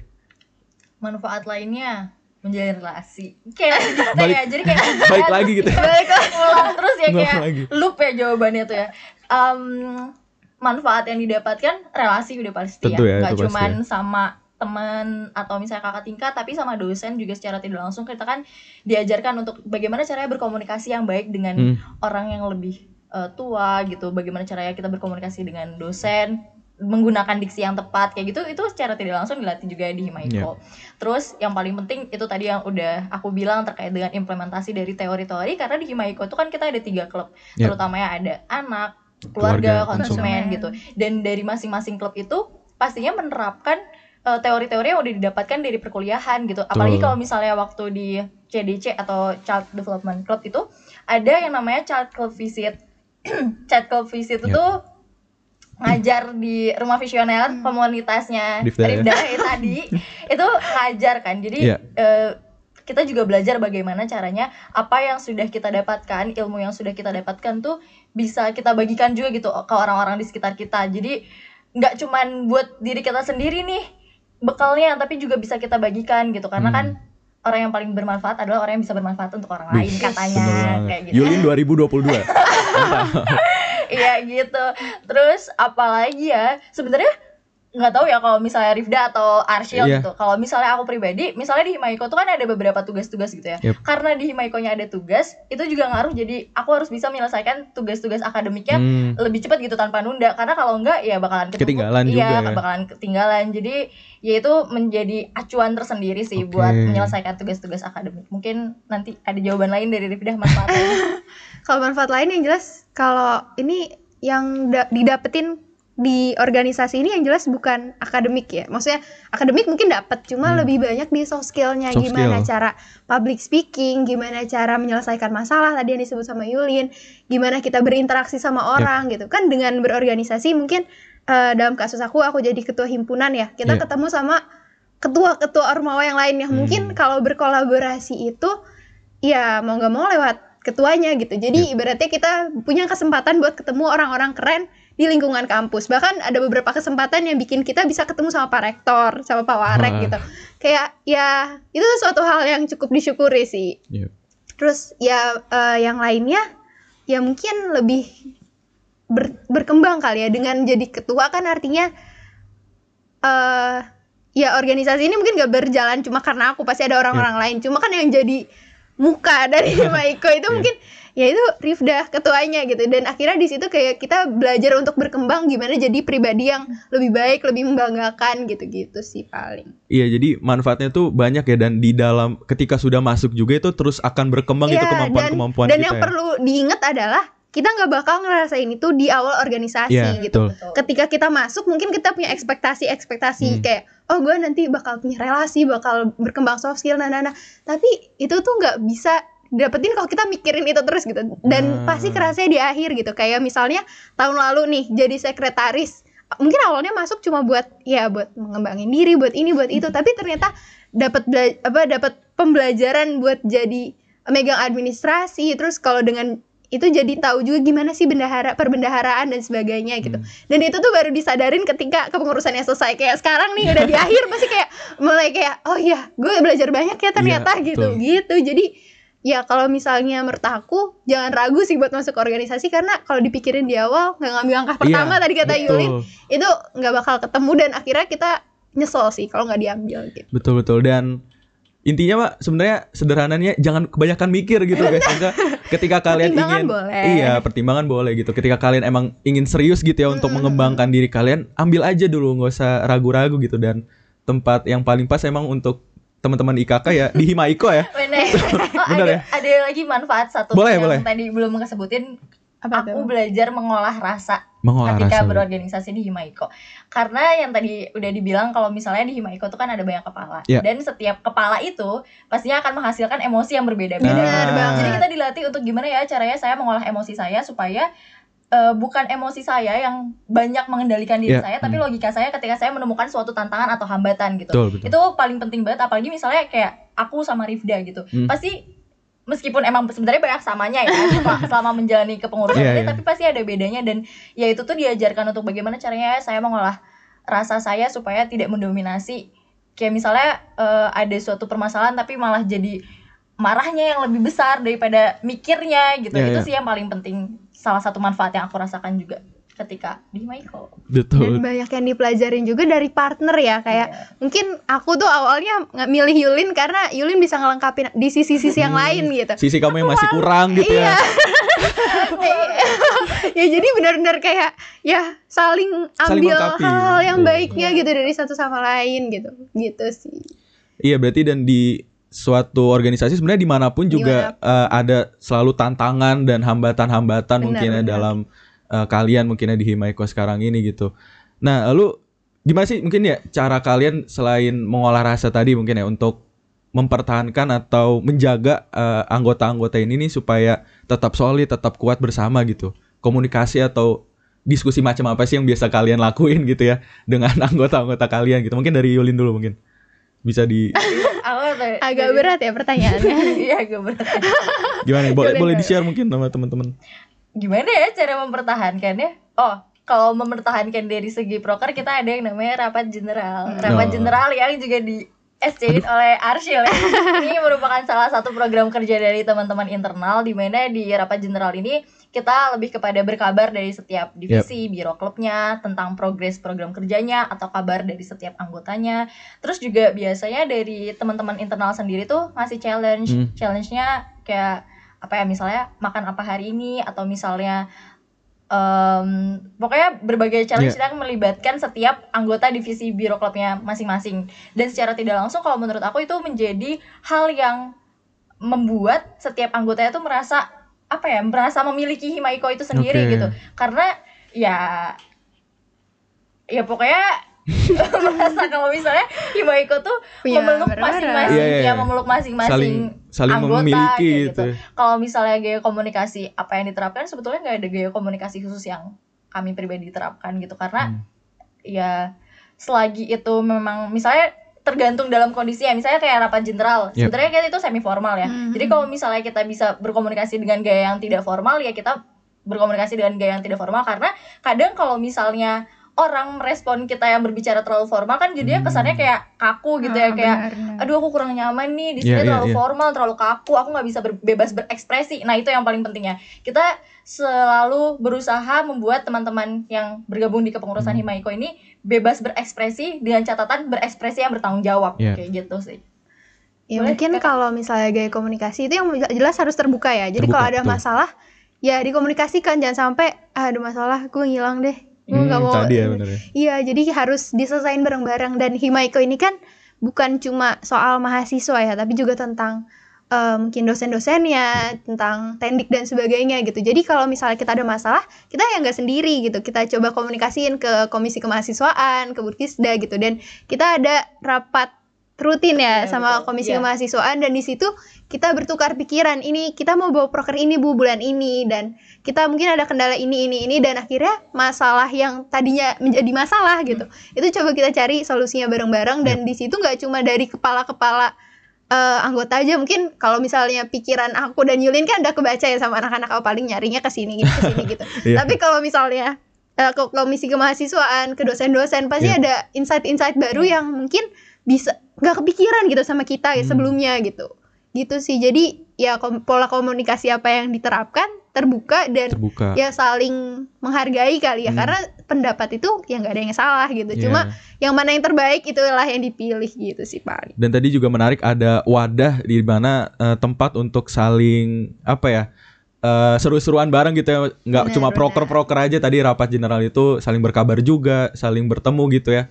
manfaat lainnya menjalin relasi kayak [laughs] Balik- ya jadi kayak [laughs] Balik lagi gitu ya? [laughs] balik lagi ulang terus ya kayak lagi. loop ya jawabannya tuh ya Em, manfaat yang didapatkan relasi udah pasti Tentu ya, ya nggak itu pasti cuman sama teman atau misalnya kakak tingkat tapi sama dosen juga secara tidak langsung kita kan diajarkan untuk bagaimana caranya berkomunikasi yang baik dengan Hmm. orang yang lebih eh, tua gitu bagaimana caranya kita berkomunikasi dengan dosen menggunakan diksi yang tepat kayak gitu itu secara tidak langsung dilatih juga di Himaiko. Terus yang paling penting itu tadi yang udah aku bilang terkait dengan implementasi dari teori-teori karena di Himaiko itu kan kita ada tiga klub Ya. terutamanya ada anak, Keluarga, keluarga, konsumen konsumen. gitu. Dan dari masing-masing klub itu pastinya menerapkan eh, teori-teori yang udah didapatkan dari perkuliahan gitu. Apalagi kalau misalnya waktu di CDC atau Child Development Club itu ada yang namanya Child Club Visit. [clears throat] Child Club Visit Ya. itu ngajar di rumah visioner komunitasnya Rifda ya. Rifda ya [laughs] tadi itu ngajar kan jadi Iya. eh, kita juga belajar bagaimana caranya apa yang sudah kita dapatkan ilmu yang sudah kita dapatkan tuh bisa kita bagikan juga gitu ke orang-orang di sekitar kita jadi nggak cuman buat diri kita sendiri nih bekalnya tapi juga bisa kita bagikan gitu karena Hmm. kan orang yang paling bermanfaat adalah orang yang bisa bermanfaat untuk orang lain katanya kayak gitu Yulin 2022. [laughs] Mantap. Iya gitu. Terus apalagi ya? Sebenarnya nggak tahu ya kalau misalnya Rifda atau Arsyil Iya. gitu. Kalau misalnya aku pribadi, misalnya di Himaiko tuh kan ada beberapa tugas-tugas gitu ya. Yep. Karena di Himaikonya ada tugas, itu juga ngaruh jadi aku harus bisa menyelesaikan tugas-tugas akademiknya Hmm. lebih cepat gitu tanpa nunda. Karena kalau enggak ya bakalan ketemu- Ketinggalan iya, juga ya. bakalan ketinggalan. Jadi ya itu menjadi acuan tersendiri sih Oke. buat menyelesaikan tugas-tugas akademik. Mungkin nanti ada jawaban lain dari Rifda manfaatnya. [laughs] Kalau manfaat lain yang jelas kalau ini yang da- didapetin di organisasi ini yang jelas bukan akademik ya. Maksudnya akademik mungkin dapat, cuma Hmm. lebih banyak di soft skillnya Soft gimana skill. cara public speaking, gimana cara menyelesaikan masalah tadi yang disebut sama Yulin, gimana kita berinteraksi sama orang gitu. Kan dengan berorganisasi mungkin eh, dalam kasus aku aku jadi ketua himpunan ya. Kita Yep. ketemu sama ketua-ketua ormawa yang lain yang mungkin Hmm. kalau berkolaborasi itu ya mau nggak mau lewat ketuanya gitu. Jadi ibaratnya kita punya kesempatan buat ketemu orang-orang keren di lingkungan kampus. Bahkan ada beberapa kesempatan yang bikin kita bisa ketemu sama Pak Rektor, sama Pak Warek Wah. gitu. Kayak ya itu suatu hal yang cukup disyukuri sih. Iya. Terus ya eh, yang lainnya ya mungkin lebih ber- berkembang kali ya dengan jadi ketua kan artinya eh ya organisasi ini mungkin gak berjalan cuma karena aku pasti ada orang-orang lain cuma kan yang jadi muka dari [laughs] Maiko itu Iya. mungkin ya itu Rifda ketuanya gitu dan akhirnya di situ kayak kita belajar untuk berkembang gimana jadi pribadi yang lebih baik lebih membanggakan gitu-gitu sih paling Iya, jadi manfaatnya tuh banyak ya dan di dalam ketika sudah masuk juga itu terus akan berkembang itu Iya, kemampuan-kemampuan dan kita. yang ya. perlu diingat adalah kita nggak bakal ngerasain itu di awal organisasi Iya, gitu. betul. Ketika kita masuk mungkin kita punya Hmm. ekspektasi-ekspektasi kayak oh gue nanti bakal punya relasi, bakal berkembang soft skill nah, nah, nah. Tapi itu tuh nggak bisa dapetin kalau kita mikirin itu terus gitu. Dan pasti kerasanya di akhir gitu. Kayak misalnya tahun lalu nih jadi sekretaris. Mungkin awalnya masuk cuma buat ya buat mengembangin diri buat ini buat itu. Tapi ternyata dapat apa dapat pembelajaran buat jadi megang administrasi. Terus kalau dengan itu jadi tahu juga gimana sih bendahara perbendaharaan dan sebagainya gitu. Hmm. dan itu tuh baru disadarin ketika kepengurusannya selesai. Kayak sekarang nih udah di [laughs] akhir pasti kayak mulai kayak oh ya gue belajar banyak ya ternyata Iya, gitu. betul. gitu. Jadi ya kalau misalnya menurut aku jangan ragu sih buat masuk organisasi karena kalau dipikirin di awal nggak ngambil langkah pertama Iya, tadi kata betul. Yulin itu nggak bakal ketemu dan akhirnya kita nyesel sih kalau nggak diambil gitu Betul betul dan intinya Pak sebenarnya sederhananya jangan kebanyakan mikir gitu guys. Maksudnya [laughs] ketika kalian Pertimbangan ingin boleh. iya pertimbangan boleh gitu. Ketika kalian emang ingin serius gitu ya untuk Mm-mm. mengembangkan diri kalian, ambil aja dulu nggak usah ragu-ragu gitu dan tempat yang paling pas emang untuk teman-teman IKK ya di Himaiko ya. [laughs] Bener. [laughs] Bener ada, ya? ada lagi manfaat satu Boleh, yang boleh. tadi belum kesebutin. apa aku belajar mengolah rasa Mengolah ketika rasa. berorganisasi di Himaiko. Karena yang tadi udah dibilang kalau misalnya di Himaiko itu kan ada banyak kepala Iya. dan setiap kepala itu pastinya akan menghasilkan emosi yang berbeda-beda. Ah. banget. Jadi kita dilatih untuk gimana ya caranya saya mengolah emosi saya supaya eh, bukan emosi saya yang banyak mengendalikan diri Iya, saya, tapi hmm. logika saya ketika saya menemukan suatu tantangan atau hambatan gitu. Betul, betul. Itu paling penting banget apalagi misalnya kayak aku sama Rifda gitu. Hmm. Pasti meskipun emang sebenarnya banyak samanya ya [laughs] selama, menjalani kepengurusan Iya, ini iya. tapi pasti ada bedanya dan ya itu tuh diajarkan untuk bagaimana caranya saya mengolah rasa saya supaya tidak mendominasi kayak misalnya eh, ada suatu permasalahan tapi malah jadi marahnya yang lebih besar daripada mikirnya gitu Iya, itu iya. sih yang paling penting salah satu manfaat yang aku rasakan juga ketika di Maiko dan Betul. banyak yang dipelajarin juga dari partner ya kayak Iya. mungkin aku tuh awalnya nggak milih Yulin karena Yulin bisa ngelengkapin di sisi-sisi yang Hmm. lain gitu Sisi kamu yang masih kurang gitu Iya. ya. [laughs] ya jadi benar-benar kayak ya saling Saling ambil melengkapi. hal yang Iya. baiknya gitu dari satu sama lain gitu gitu sih Iya berarti dan di suatu organisasi sebenarnya di mana pun juga eh, ada selalu tantangan dan hambatan-hambatan mungkinnya benar. dalam eh, kalian mungkinnya di Himaiko sekarang ini gitu. Nah lalu gimana sih mungkin ya cara kalian selain mengolah rasa tadi mungkin ya untuk mempertahankan atau menjaga eh, anggota-anggota ini nih supaya tetap solid, tetap kuat bersama gitu. Komunikasi atau diskusi macam apa sih yang biasa kalian lakuin gitu ya dengan [laughs] anggota-anggota kalian gitu. Mungkin dari Yulin dulu mungkin bisa di [laughs] agak berat ya pertanyaannya [laughs] iya agak berat Gimana? Boleh Yulin, boleh boleh. di share mungkin sama teman-teman. gimana ya cara mempertahankannya? Oh, kalau mempertahankan dari segi proker kita ada yang namanya rapat general. Rapat Oh. general yang juga di SC oleh Arshil [laughs] ya. Ini merupakan salah satu program kerja dari teman-teman internal di mana di rapat general ini kita lebih kepada berkabar dari setiap divisi, biro klubnya, tentang progres program kerjanya atau kabar dari setiap anggotanya. Terus juga biasanya dari teman-teman internal sendiri tuh ngasih challenge. Hmm. Challenge-nya kayak apa ya misalnya makan apa hari ini atau misalnya em, pokoknya berbagai challenge Iya. yang melibatkan setiap anggota divisi biro klubnya masing-masing dan secara tidak langsung kalau menurut aku itu menjadi hal yang membuat setiap anggotanya tuh merasa apa ya merasa memiliki Himaiko itu sendiri Oke. gitu karena ya ya pokoknya merasa kalau misalnya Himaiko tuh Punya memeluk barang-barang. masing-masing Iya, iya, ya iya. memeluk masing-masing Saling saling anggota, memiliki kayak gitu. kalau misalnya gaya komunikasi apa yang diterapkan sebetulnya nggak ada gaya komunikasi khusus yang kami pribadi terapkan gitu karena Hmm. ya selagi itu memang misalnya tergantung dalam kondisi ya misalnya kayak rapat jenderal Yep. sebenarnya kan itu semi formal ya Mhm. jadi kalau misalnya kita bisa berkomunikasi dengan gaya yang tidak formal ya kita berkomunikasi dengan gaya yang tidak formal karena kadang kalau misalnya orang merespon kita yang berbicara terlalu formal kan jadinya Hmm. kesannya kayak kaku gitu ya Ah, kayak benar, benar. aduh aku kurang nyaman nih di sini iya, terlalu iya. formal terlalu kaku aku nggak bisa ber- bebas berekspresi nah itu yang paling pentingnya kita selalu berusaha membuat teman-teman yang bergabung di kepengurusan Hmm. Himaiko ini bebas berekspresi dengan catatan berekspresi yang bertanggung jawab Iya. kayak gitu sih Ya Boleh, mungkin kalau misalnya gaya komunikasi itu yang jelas harus terbuka ya. Jadi Terbuka, kalau ada betul. masalah ya dikomunikasikan jangan sampai ah, ada masalah gue ngilang deh. Gue Hmm, nggak mau. tadi ya bener ya. Iya, jadi harus diselesain bareng-bareng dan Himaiko ini kan bukan cuma soal mahasiswa ya, tapi juga tentang eh, mungkin dosen-dosennya, tentang tendik dan sebagainya gitu. Jadi kalau misalnya kita ada masalah, kita ya nggak sendiri gitu. Kita coba komunikasiin ke komisi kemahasiswaan, ke Burkisda gitu. Dan kita ada rapat rutin ya Iya, sama betul. komisi Iya. kemahasiswaan dan di situ kita bertukar pikiran ini kita mau bawa proker ini bu bulan ini dan kita mungkin ada kendala ini ini ini dan akhirnya masalah yang tadinya menjadi masalah gitu itu coba kita cari solusinya bareng-bareng dan di situ nggak cuma dari kepala-kepala eh, anggota aja mungkin kalau misalnya pikiran aku dan Yulin kan udah kebaca ya sama anak-anak aku paling nyarinya ke sini gitu ke sini gitu [laughs] Iya. tapi kalau misalnya eh, ke komisi kemahasiswaan ke dosen-dosen pasti Iya. ada insight-insight baru yang mungkin bisa nggak kepikiran gitu sama kita ya Hmm. sebelumnya gitu gitu sih. Jadi ya kom- pola komunikasi apa yang diterapkan terbuka dan Terbuka. ya saling menghargai kali ya. Hmm. karena pendapat itu ya nggak ada yang salah gitu. Iya. cuma yang mana yang terbaik itulah yang dipilih gitu sih paling Dan tadi juga menarik ada wadah di mana eh, tempat untuk saling apa ya eh, seru-seruan bareng gitu ya. Nggak cuma proker-proker aja. Tadi rapat general itu saling berkabar juga saling bertemu gitu ya.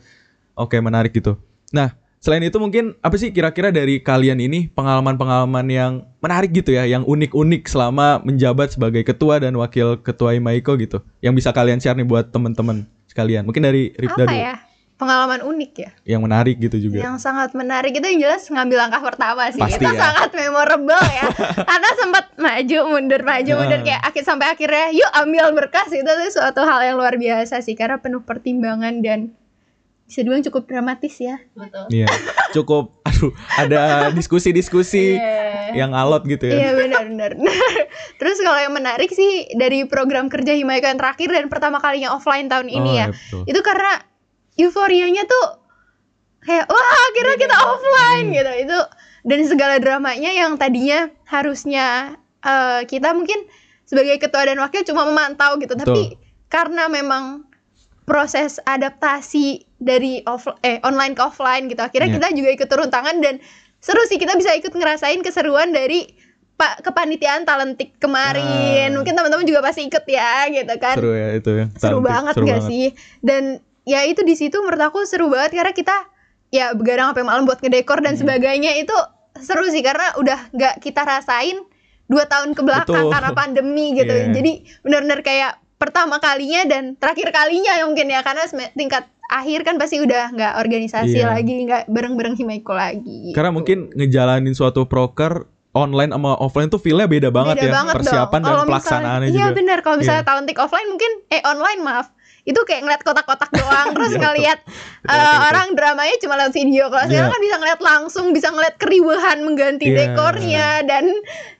Oke menarik gitu. Nah selain itu mungkin apa sih kira-kira dari kalian ini pengalaman-pengalaman yang menarik gitu ya yang unik-unik selama menjabat sebagai ketua dan wakil ketua Imaiko gitu yang bisa kalian share nih buat teman-teman sekalian mungkin dari Rifda apa dulu ya pengalaman unik ya. Yang menarik gitu juga. Yang sangat menarik itu yang jelas ngambil langkah pertama sih. Pasti itu ya. sangat memorable ya. [laughs] Karena sempat maju mundur maju mundur Ah. kayak akhir sampai akhirnya yuk ambil berkas itu tuh suatu hal yang luar biasa sih karena penuh pertimbangan dan bisa dibilang cukup dramatis ya. betul Iya. Cukup aduh ada diskusi-diskusi Iya. yang alot gitu ya. Iya benar-benar. [laughs] Terus kalau yang menarik sih dari program kerja Himayko yang terakhir dan pertama kalinya offline tahun ini Oh, ya. iya, betul. Itu karena euforianya tuh kayak wah akhirnya kita offline gitu. Itu dan segala dramanya yang tadinya harusnya eh, kita mungkin sebagai ketua dan wakil cuma memantau gitu, tapi karena memang proses adaptasi dari off eh online ke offline gitu. Akhirnya Iya. kita juga ikut turun tangan dan seru sih kita bisa ikut ngerasain keseruan dari Pak kepanitiaan talentik kemarin. Ah. Mungkin teman-teman juga pasti ikut ya gitu kan. Seru ya itu ya. Seru Talentik, banget seru gak banget. sih? Dan ya itu di situ menurut aku seru banget karena kita ya begadang sampai malam buat ngedekor dan Hmm. sebagainya itu seru sih karena udah nggak kita rasain dua tahun ke belakang Betul. karena pandemi gitu. [laughs] Iya. Jadi benar-benar kayak pertama kalinya dan terakhir kalinya ya mungkin ya karena tingkat akhir kan pasti udah nggak organisasi Iya. lagi, nggak bareng-bareng Himaiko lagi. Karena gitu. mungkin ngejalanin suatu proker online sama offline tuh feel-nya beda banget Beda ya banget persiapan dong. dan Kalau pelaksanaannya misalnya, juga. Iya benar. Kalau misalnya Iya. talentik offline mungkin eh online maaf. Itu kayak ngeliat kotak-kotak doang [laughs] terus Iya, ngeliat betul. orang dramanya cuma lewat video. Kalau sekarang Iya. kan bisa ngeliat langsung, bisa ngeliat keriuhan mengganti Iya. dekornya dan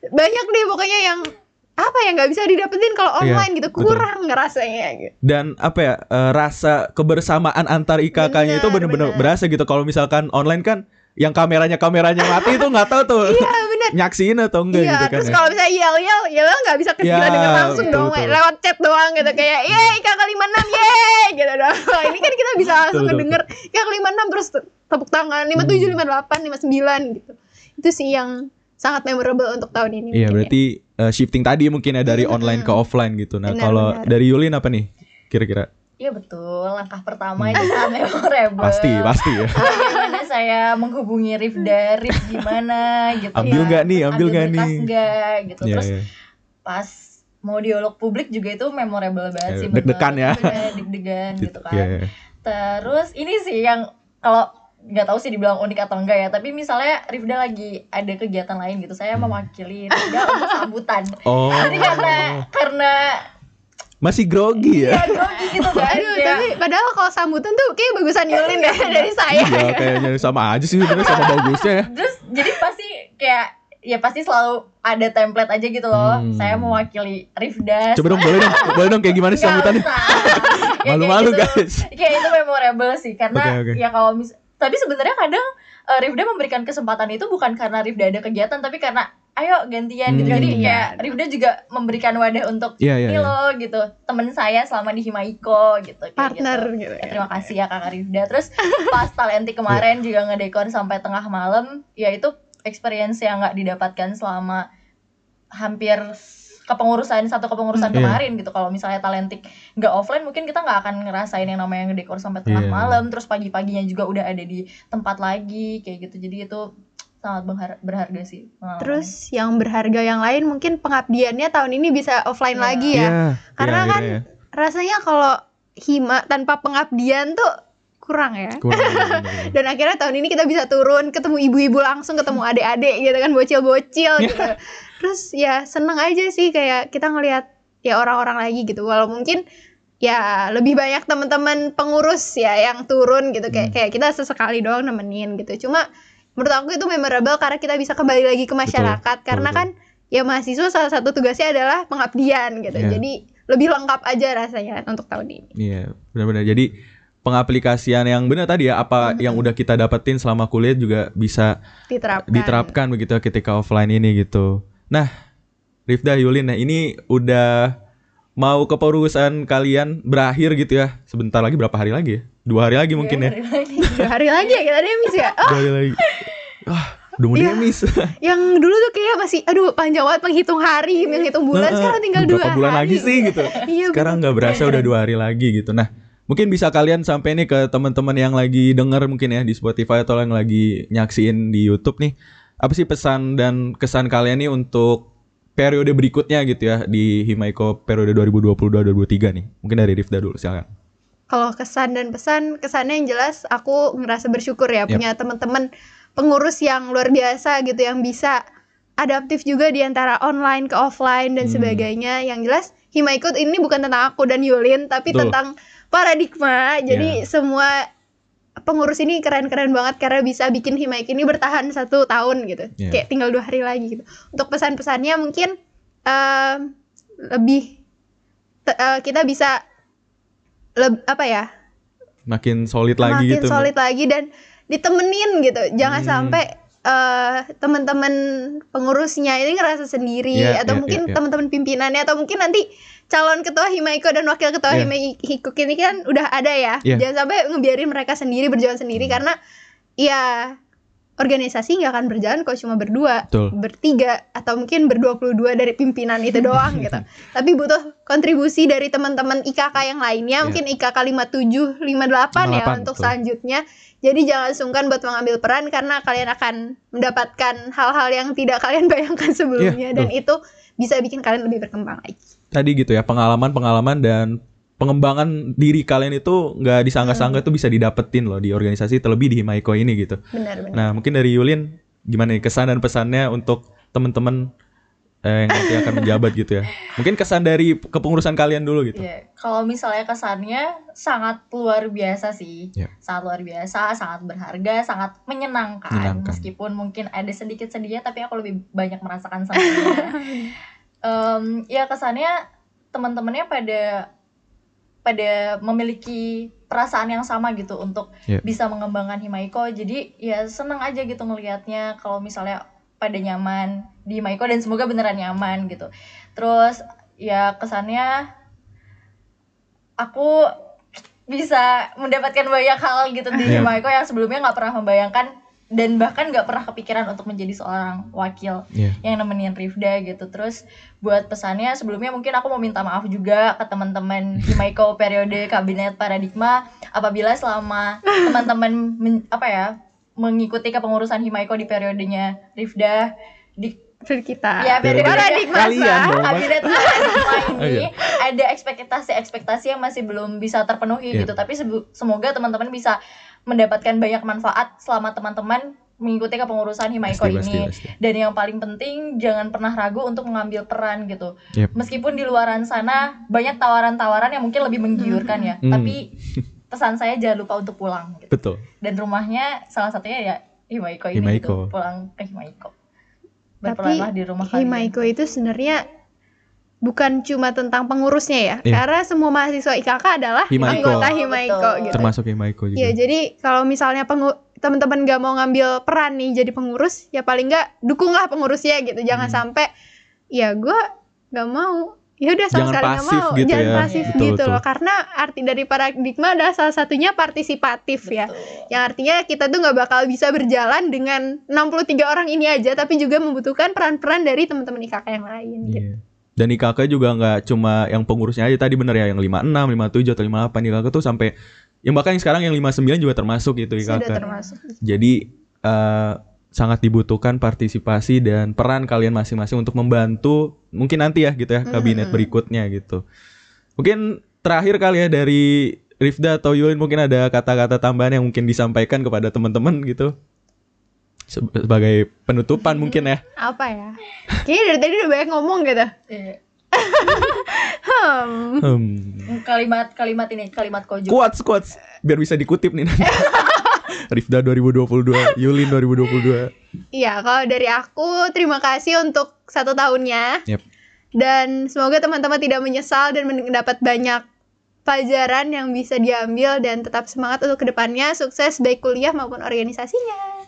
banyak deh pokoknya yang apa ya nggak bisa didapetin kalau Iya, online gitu betul. kurang ngerasanya gitu. Dan apa ya eh, rasa kebersamaan antar IKK-nya itu Bener, bener-bener bener. berasa gitu. Kalau misalkan online kan yang kameranya kameranya mati itu nggak tahu tuh Iya benar. [laughs] nyaksiin atau enggak Iya, gitu kan terus ya. kalau misalnya yel yel, yel nggak bisa kita Ya, dengar langsung betul, dong, betul. lewat chat doang gitu kayak, yeay kakak 56 yeay gitu doang. [laughs] Ini kan kita bisa langsung Betul, betul, ngedenger kakak 56 terus te- tepuk tangan 57, 58, 59 gitu. Itu sih yang sangat memorable untuk tahun ini. Iya mungkin ya. Eh, shifting tadi mungkin ya dari online ke offline gitu. Nah kalau dari Yulin apa nih kira-kira? Iya betul, langkah pertama itu sangat [laughs] memorable. Pasti pasti ya. Bagaimana saya menghubungi Rifda, Rif gimana gitu Ambil ya. nggak nih, ambil nggak nih? nggak gitu. Iya, Terus iya. pas mau dialog publik juga itu memorable banget Ya, sih. deg-degan ya. Bener, Deg-degan gitu kan. Iya, iya. Terus ini sih yang kalau nggak tahu sih dibilang unik atau enggak ya, tapi misalnya Rifda lagi ada kegiatan lain gitu, saya Hmm. mewakili Rifda untuk [laughs] sambutan. Oh. Jadi [laughs] karena karena Masih grogi ya? ya grogi gitu kan. Aduh, tapi padahal kalau sambutan tuh kayak bagusan Yulin deh [laughs] dari saya. Iya kayaknya sama aja sih sebenarnya sama bagusnya ya. terus jadi pasti kayak ya pasti selalu ada template aja gitu loh. Hmm. Saya mewakili Rifda. Coba dong boleh dong, boleh dong kayak gimana sih sambutannya? usah. Ya, kayak Malu-malu gitu. guys. Kayak itu memorable sih karena Oke, oke. ya kalau mis tapi sebenarnya kadang eh, Rifda memberikan kesempatan itu bukan karena Rifda ada kegiatan tapi karena ayo gantian gitu. Hmm. Jadi kayak Rifda juga memberikan wadah untuk Iya iya. ini iya. loh gitu temen saya selama di Himaiko gitu kayak Partner gitu. gitu Ya, ya. terima kasih ya kakak Rifda [laughs] terus pas talenti kemarin juga ngedekor sampai tengah malam ya itu experience yang nggak didapatkan selama hampir kepengurusan satu kepengurusan Hmm, iya. kemarin gitu kalau misalnya talentik nggak offline mungkin kita nggak akan ngerasain yang namanya ngedekor sampai tengah Iya. malam terus pagi-paginya juga udah ada di tempat lagi kayak gitu jadi itu sangat berhar- berharga sih. Terus yang berharga yang lain mungkin pengabdiannya tahun ini bisa offline Iya. lagi ya. Iya, Karena iya, kan akhirnya rasanya kalau hima tanpa pengabdian tuh kurang ya. Kurang. [laughs] Dan akhirnya tahun ini kita bisa turun ketemu ibu-ibu langsung ketemu adik-adik gitu kan bocil-bocil [laughs] gitu. Terus ya seneng aja sih kayak kita ngelihat ya orang-orang lagi gitu. Walau mungkin ya lebih banyak teman-teman pengurus ya yang turun gitu kayak Hmm. kayak kita sesekali doang nemenin gitu. Cuma menurut aku itu memorable karena kita bisa kembali lagi ke masyarakat karena betul. kan ya mahasiswa salah satu tugasnya adalah pengabdian gitu. Iya. Jadi lebih lengkap aja rasanya untuk tahun ini. Iya, benar-benar. Jadi pengaplikasian yang benar tadi ya apa yang udah kita dapetin selama kuliah juga bisa Diterapkan. diterapkan begitu ketika offline ini gitu. Nah, Rifda Yulin, nah ini udah mau kepengurusan kalian berakhir gitu ya. Sebentar lagi berapa hari lagi ya? Dua hari lagi mungkin ya. Hari lagi. Dua hari lagi ya kita demis ya. Oh, [laughs] Dua hari lagi. Ah, udah mau Iya. demis. [laughs] yang dulu tuh kayak masih aduh panjang banget menghitung hari, menghitung bulan Nah, sekarang tinggal dua bulan hari. lagi sih gitu. Iya, Sekarang nggak berasa udah dua hari lagi gitu. Nah, mungkin bisa kalian sampai nih ke teman-teman yang lagi denger mungkin ya di Spotify atau yang lagi nyaksiin di YouTube nih. Apa sih pesan dan kesan kalian nih untuk periode berikutnya gitu ya di Himaiko periode 2022-2023 nih. Mungkin dari Rifda dulu silakan. kalau kesan dan pesan kesannya yang jelas aku ngerasa bersyukur ya Yap. punya teman-teman pengurus yang luar biasa gitu yang bisa adaptif juga di antara online ke offline dan Hmm. sebagainya yang jelas Himaikut ini bukan tentang aku dan Yulin tapi Betul. tentang paradigma jadi Ya. semua pengurus ini keren-keren banget karena bisa bikin Himaik ini bertahan satu tahun gitu Ya. kayak tinggal dua hari lagi gitu untuk pesan-pesannya mungkin em, lebih eh, kita bisa leb- apa ya Makin solid lagi makin gitu. solid lagi dan ditemenin gitu jangan Hmm. sampai eh, teman-teman pengurusnya ini ngerasa sendiri Iya, atau iya, mungkin iya, iya. teman-teman pimpinannya atau mungkin nanti calon ketua Himaiko dan wakil ketua Iya. Himaiko ini kan udah ada ya Iya. jangan sampai ngebiarin mereka sendiri berjalan sendiri Hmm. karena ya organisasi nggak akan berjalan kalau cuma berdua Betul. bertiga atau mungkin berdua puluh dua dari pimpinan itu [laughs] doang gitu tapi butuh kontribusi dari teman-teman IKK yang lainnya Iya. mungkin IKK 57 58 ya 58, untuk betul. selanjutnya jadi jangan sungkan buat mengambil peran karena kalian akan mendapatkan hal-hal yang tidak kalian [laughs] bayangkan sebelumnya Iya, dan itu bisa bikin kalian lebih berkembang lagi Tadi gitu ya, pengalaman-pengalaman dan pengembangan diri kalian itu nggak disangka-sangka Hmm. tuh bisa didapetin loh di organisasi terlebih di Himaiko ini gitu. benar-benar Nah, mungkin dari Yulin gimana nih kesan dan pesannya untuk teman-teman eh, yang nanti akan menjabat gitu ya. Mungkin kesan dari kepengurusan kalian dulu gitu. Iya, kalau misalnya kesannya sangat luar biasa sih, Iya. sangat luar biasa, sangat berharga, sangat menyenangkan. Menyenangkan. Meskipun mungkin ada sedikit sedihnya, tapi aku lebih banyak merasakan senangnya. [laughs] Em, ya kesannya teman-temannya pada pada memiliki perasaan yang sama gitu untuk Iya. bisa mengembangkan Himaiko. Jadi ya seneng aja gitu ngelihatnya kalau misalnya pada nyaman di Himaiko dan semoga beneran nyaman gitu. Terus ya kesannya aku bisa mendapatkan banyak hal gitu di Iya. Himaiko yang sebelumnya nggak pernah membayangkan dan bahkan nggak pernah kepikiran untuk menjadi seorang wakil Iya. yang nemenin Rifda gitu. Terus buat pesannya sebelumnya mungkin aku mau minta maaf juga ke teman-teman [laughs] Himaiko periode kabinet paradigma apabila selama teman-teman apa ya mengikuti kepengurusan Himaiko di periodenya Rifda di kita ya Periode paradigma kabinet [laughs] paradigma ini iya. ada ekspektasi-ekspektasi yang masih belum bisa terpenuhi Iya. gitu. Tapi semoga teman-teman bisa mendapatkan banyak manfaat selama teman-teman mengikuti kepengurusan Himaiko Pasti, pasti, ini. pasti. Dan yang paling penting jangan pernah ragu untuk mengambil peran gitu. Yep. Meskipun di luaran sana banyak tawaran-tawaran yang mungkin lebih menggiurkan ya, Hmm. tapi pesan saya jangan lupa untuk pulang gitu. Betul. Dan rumahnya salah satunya ya Himaiko ini Himaiko. gitu. Pulang ke Himaiko. Tapi Berperanlah di rumah kalian. Himaiko itu sebenarnya bukan cuma tentang pengurusnya ya, Iya. karena semua mahasiswa IKK adalah Himaiko. anggota Himaiko Betul. gitu. Termasuk Himaiko juga. Ya jadi kalau misalnya teman-teman gak mau ngambil peran nih jadi pengurus, ya paling nggak dukunglah pengurusnya gitu. Jangan Hmm. sampai ya gue gak mau, ya udah sama Jangan sekali nggak pasif mau, gitu jangan ya. pasif Betul, gitu loh. betul. Karena arti dari paradigma adalah salah satunya partisipatif ya. Betul. Yang artinya kita tuh nggak bakal bisa berjalan dengan 63 orang ini aja, tapi juga membutuhkan peran-peran dari teman-teman IKK yang lain. Gitu. Dan IKK juga nggak cuma yang pengurusnya aja tadi bener ya yang 56, 57 atau 58 IKK tuh sampai yang bahkan yang sekarang yang 59 juga termasuk gitu Sudah IKK. termasuk. Jadi eh, sangat dibutuhkan partisipasi dan peran kalian masing-masing untuk membantu mungkin nanti ya gitu ya kabinet Mhm. berikutnya gitu. Mungkin terakhir kali ya dari Rifda atau Yulin mungkin ada kata-kata tambahan yang mungkin disampaikan kepada teman-teman gitu. Se- Sebagai penutupan mungkin ya. [laughs] Apa ya? Kayaknya dari tadi udah banyak ngomong gitu. Iya. Hmm. [laughs] Hmm. Kalimat-kalimat ini kalimat kojo. Quotes, quotes biar bisa dikutip nih nanti. [laughs] Rifda 2022, Yulin 2022. Iya, kalau dari aku terima kasih untuk satu tahunnya. Yep. Dan semoga teman-teman tidak menyesal dan mendapat banyak pelajaran yang bisa diambil dan tetap semangat untuk ke depannya. Sukses baik kuliah maupun organisasinya.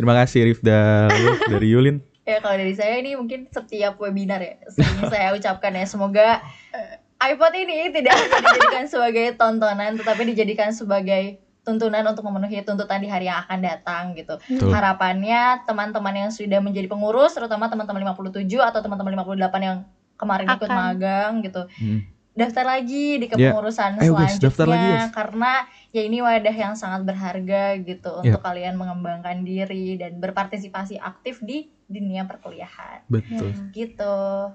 Terima kasih Rifda dari Yulin. Ya kalau dari saya ini mungkin setiap webinar ya sering saya ucapkan ya semoga eh, iPod ini tidak dijadikan sebagai tontonan tetapi dijadikan sebagai tuntunan untuk memenuhi tuntutan di hari yang akan datang gitu. Betul. Harapannya teman-teman yang sudah menjadi pengurus terutama teman-teman 57 atau teman-teman 58 yang kemarin ikut Akan. magang gitu. Hmm. Daftar lagi di Ya. kepengurusan guys, selanjutnya daftar lagi, guys. karena ya ini wadah yang sangat berharga gitu Ya. untuk kalian mengembangkan diri dan berpartisipasi aktif di dunia perkuliahan Betul. gitu.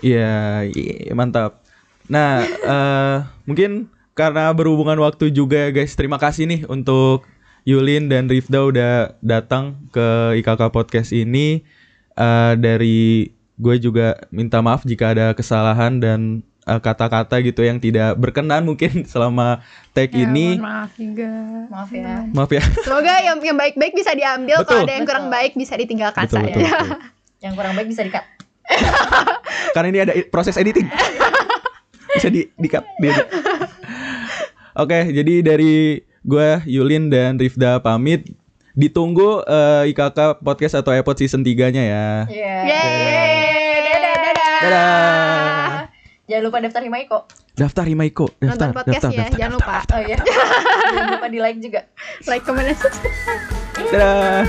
Iya, iya, mantap. Nah, [laughs] eh, mungkin karena berhubungan waktu juga ya guys. Terima kasih nih untuk Yulin dan Rifda udah datang ke IKK Podcast ini. Eh, dari gue juga minta maaf jika ada kesalahan dan eh, kata-kata gitu yang tidak berkenan mungkin [laughs] selama tag Ya, ini. maaf juga. Maaf ya. Maaf ya. [laughs] Semoga yang yang baik-baik bisa diambil, Betul. kalau ada yang kurang Betul. baik bisa ditinggalkan betul, saya. betul, betul. [laughs] Yang kurang baik bisa di-cut. Karena ini ada proses editing. Bisa di di cut, di-edit. Oke, jadi dari gue Yulin dan Rifda pamit. Ditunggu eh, IKK podcast atau iPod season 3-nya ya. Iya. Yeay, dadah, dadah. Dadah. Jangan lupa daftar Himaiko. Daftar Himaiko, daftar, Nonton daftar, podcastnya, daftar. jangan lupa Oh iya. [laughs] Jangan lupa di like juga. like, comment, dan subscribe. Dadah.